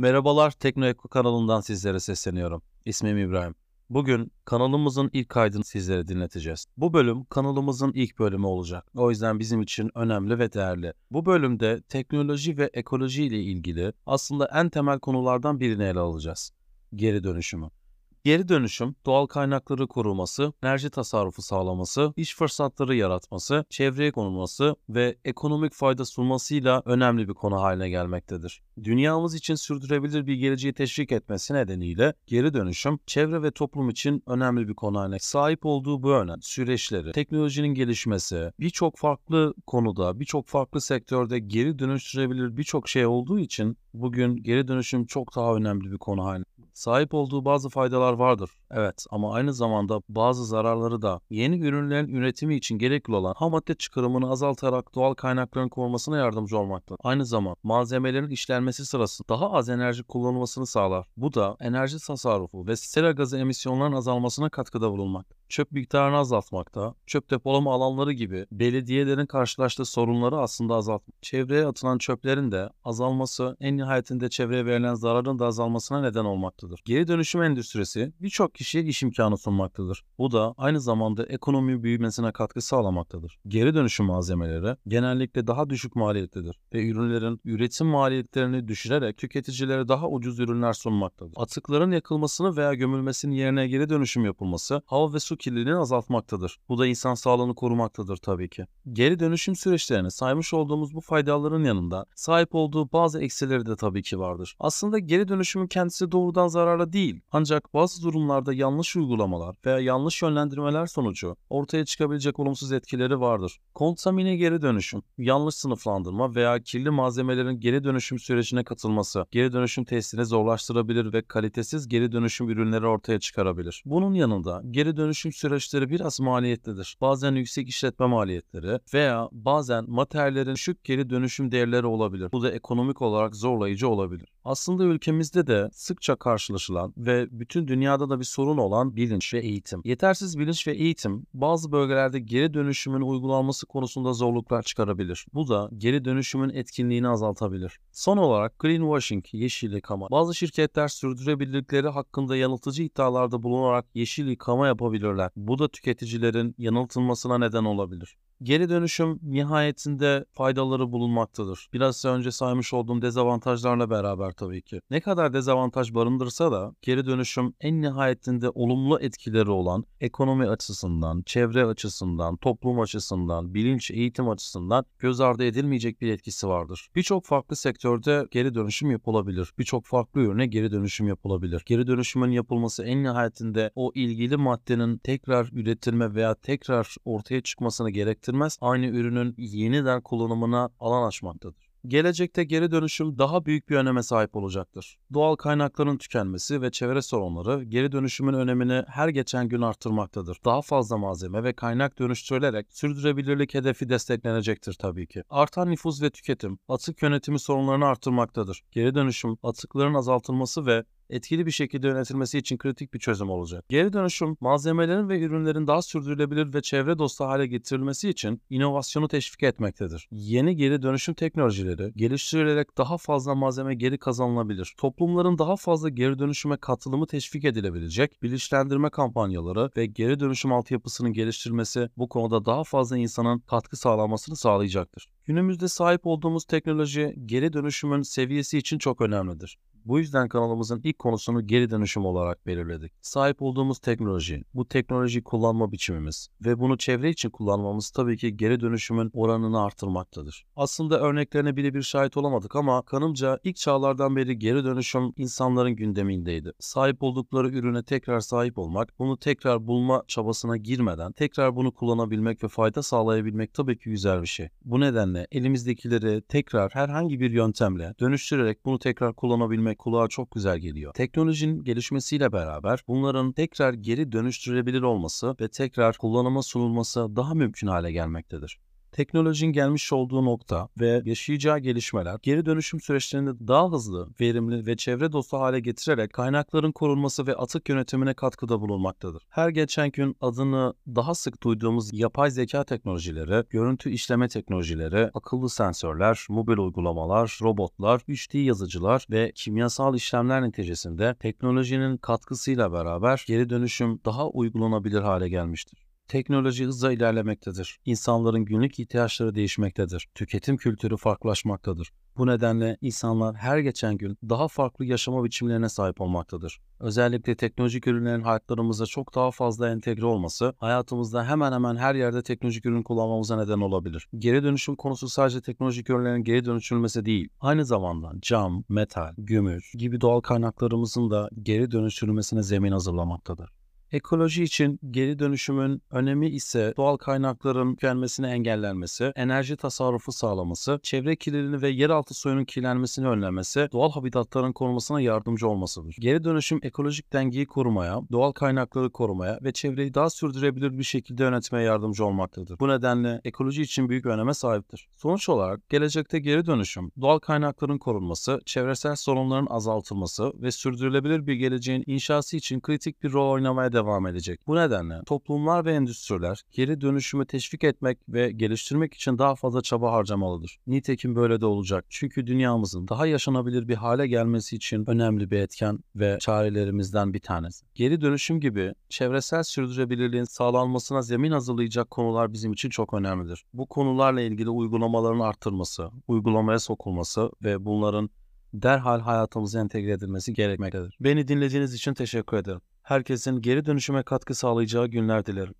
Merhabalar Teknoeko kanalından sizlere sesleniyorum. İsmim İbrahim. Bugün kanalımızın ilk kaydını sizlere dinleteceğiz. Bu bölüm kanalımızın ilk bölümü olacak. O yüzden bizim için önemli ve değerli. Bu bölümde teknoloji ve ekoloji ile ilgili aslında en temel konulardan birini ele alacağız. Geri dönüşümü. Geri dönüşüm, doğal kaynakları koruması, enerji tasarrufu sağlaması, iş fırsatları yaratması, çevreye konulması ve ekonomik fayda sunmasıyla önemli bir konu haline gelmektedir. Dünyamız için sürdürülebilir bir geleceği teşvik etmesi nedeniyle geri dönüşüm, çevre ve toplum için önemli bir konu haline sahip olduğu bu önem, süreçleri, teknolojinin gelişmesi, birçok farklı konuda, birçok farklı sektörde geri dönüştürebilir birçok şey olduğu için bugün geri dönüşüm çok daha önemli bir konu haline Sahip olduğu bazı faydalar vardır. Evet ama aynı zamanda bazı zararları da yeni ürünlerin üretimi için gerekli olan ham madde çıkarımını azaltarak doğal kaynakların korunmasına yardımcı olmaktadır. Aynı zaman malzemelerin işlenmesi sırasında daha az enerji kullanılmasını sağlar. Bu da enerji tasarrufu ve sera gazı emisyonlarının azalmasına katkıda bulunmaktadır çöp miktarını azaltmakta, çöp depolama alanları gibi belediyelerin karşılaştığı sorunları aslında azaltmak. Çevreye atılan çöplerin de azalması en nihayetinde çevreye verilen zararın da azalmasına neden olmaktadır. Geri dönüşüm endüstrisi birçok kişiye iş imkanı sunmaktadır. Bu da aynı zamanda ekonomi büyümesine katkı sağlamaktadır. Geri dönüşüm malzemeleri genellikle daha düşük maliyetlidir ve ürünlerin üretim maliyetlerini düşürerek tüketicilere daha ucuz ürünler sunmaktadır. Atıkların yakılmasını veya gömülmesinin yerine geri dönüşüm yapılması hava ve su kirliliğini azaltmaktadır. Bu da insan sağlığını korumaktadır tabii ki. Geri dönüşüm süreçlerini saymış olduğumuz bu faydaların yanında sahip olduğu bazı eksileri de tabii ki vardır. Aslında geri dönüşümün kendisi doğrudan zararlı değil. Ancak bazı durumlarda yanlış uygulamalar veya yanlış yönlendirmeler sonucu ortaya çıkabilecek olumsuz etkileri vardır. Kontamine geri dönüşüm, yanlış sınıflandırma veya kirli malzemelerin geri dönüşüm sürecine katılması geri dönüşüm testini zorlaştırabilir ve kalitesiz geri dönüşüm ürünleri ortaya çıkarabilir. Bunun yanında geri dönüşüm süreçleri biraz maliyetlidir. Bazen yüksek işletme maliyetleri veya bazen materyallerin düşük geri dönüşüm değerleri olabilir. Bu da ekonomik olarak zorlayıcı olabilir. Aslında ülkemizde de sıkça karşılaşılan ve bütün dünyada da bir sorun olan bilinç ve eğitim. Yetersiz bilinç ve eğitim bazı bölgelerde geri dönüşümün uygulanması konusunda zorluklar çıkarabilir. Bu da geri dönüşümün etkinliğini azaltabilir. Son olarak greenwashing, yeşil yıkama. Bazı şirketler sürdürülebilirlikleri hakkında yanıltıcı iddialarda bulunarak yeşil yıkama yapabilirler. Bu da tüketicilerin yanıltılmasına neden olabilir. Geri dönüşüm nihayetinde faydaları bulunmaktadır. Biraz önce saymış olduğum dezavantajlarla beraber tabii ki. Ne kadar dezavantaj barındırsa da geri dönüşüm en nihayetinde olumlu etkileri olan ekonomi açısından, çevre açısından, toplum açısından, bilinç, eğitim açısından göz ardı edilmeyecek bir etkisi vardır. Birçok farklı sektörde geri dönüşüm yapılabilir. Birçok farklı ürüne geri dönüşüm yapılabilir. Geri dönüşümün yapılması en nihayetinde o ilgili maddenin tekrar üretilme veya tekrar ortaya çıkmasını gerektirir gerektirmez, aynı ürünün yeniden kullanımına alan açmaktadır. Gelecekte geri dönüşüm daha büyük bir öneme sahip olacaktır. Doğal kaynakların tükenmesi ve çevre sorunları geri dönüşümün önemini her geçen gün arttırmaktadır. Daha fazla malzeme ve kaynak dönüştürülerek sürdürülebilirlik hedefi desteklenecektir tabii ki. Artan nüfus ve tüketim, atık yönetimi sorunlarını arttırmaktadır. Geri dönüşüm, atıkların azaltılması ve etkili bir şekilde yönetilmesi için kritik bir çözüm olacak. Geri dönüşüm, malzemelerin ve ürünlerin daha sürdürülebilir ve çevre dostu hale getirilmesi için inovasyonu teşvik etmektedir. Yeni geri dönüşüm teknolojileri geliştirilerek daha fazla malzeme geri kazanılabilir. Toplumların daha fazla geri dönüşüme katılımı teşvik edilebilecek bilinçlendirme kampanyaları ve geri dönüşüm altyapısının geliştirilmesi bu konuda daha fazla insanın katkı sağlanmasını sağlayacaktır. Günümüzde sahip olduğumuz teknoloji geri dönüşümün seviyesi için çok önemlidir. Bu yüzden kanalımızın ilk konusunu geri dönüşüm olarak belirledik. Sahip olduğumuz teknoloji, bu teknoloji kullanma biçimimiz ve bunu çevre için kullanmamız tabii ki geri dönüşümün oranını artırmaktadır. Aslında örneklerine birebir şahit olamadık ama kanımca ilk çağlardan beri geri dönüşüm insanların gündemindeydi. Sahip oldukları ürüne tekrar sahip olmak, bunu tekrar bulma çabasına girmeden tekrar bunu kullanabilmek ve fayda sağlayabilmek tabii ki güzel bir şey. Bu nedenle elimizdekileri tekrar herhangi bir yöntemle dönüştürerek bunu tekrar kullanabilmek kulağa çok güzel geliyor. Teknolojinin gelişmesiyle beraber bunların tekrar geri dönüştürülebilir olması ve tekrar kullanıma sunulması daha mümkün hale gelmektedir. Teknolojinin gelmiş olduğu nokta ve yaşayacağı gelişmeler geri dönüşüm süreçlerini daha hızlı, verimli ve çevre dostu hale getirerek kaynakların korunması ve atık yönetimine katkıda bulunmaktadır. Her geçen gün adını daha sık duyduğumuz yapay zeka teknolojileri, görüntü işleme teknolojileri, akıllı sensörler, mobil uygulamalar, robotlar, 3D yazıcılar ve kimyasal işlemler neticesinde teknolojinin katkısıyla beraber geri dönüşüm daha uygulanabilir hale gelmiştir. Teknoloji hızla ilerlemektedir. İnsanların günlük ihtiyaçları değişmektedir. Tüketim kültürü farklılaşmaktadır. Bu nedenle insanlar her geçen gün daha farklı yaşama biçimlerine sahip olmaktadır. Özellikle teknolojik ürünlerin hayatlarımıza çok daha fazla entegre olması, hayatımızda hemen hemen her yerde teknolojik ürün kullanmamıza neden olabilir. Geri dönüşüm konusu sadece teknolojik ürünlerin geri dönüşülmesi değil, aynı zamanda cam, metal, gümüş gibi doğal kaynaklarımızın da geri dönüştürülmesine zemin hazırlamaktadır. Ekoloji için geri dönüşümün önemi ise doğal kaynakların tükenmesini engellenmesi, enerji tasarrufu sağlaması, çevre kirliliğini ve yeraltı suyunun kirlenmesini önlemesi, doğal habitatların korunmasına yardımcı olmasıdır. Geri dönüşüm ekolojik dengeyi korumaya, doğal kaynakları korumaya ve çevreyi daha sürdürülebilir bir şekilde yönetmeye yardımcı olmaktadır. Bu nedenle ekoloji için büyük öneme sahiptir. Sonuç olarak gelecekte geri dönüşüm, doğal kaynakların korunması, çevresel sorunların azaltılması ve sürdürülebilir bir geleceğin inşası için kritik bir rol oynamaya devam edecek. Bu nedenle toplumlar ve endüstriler geri dönüşümü teşvik etmek ve geliştirmek için daha fazla çaba harcamalıdır. Nitekim böyle de olacak. Çünkü dünyamızın daha yaşanabilir bir hale gelmesi için önemli bir etken ve çarelerimizden bir tanesi. Geri dönüşüm gibi çevresel sürdürülebilirliğin sağlanmasına zemin hazırlayacak konular bizim için çok önemlidir. Bu konularla ilgili uygulamaların arttırması, uygulamaya sokulması ve bunların derhal hayatımıza entegre edilmesi gerekmektedir. Beni dinlediğiniz için teşekkür ederim. Herkesin geri dönüşüme katkı sağlayacağı günler dilerim.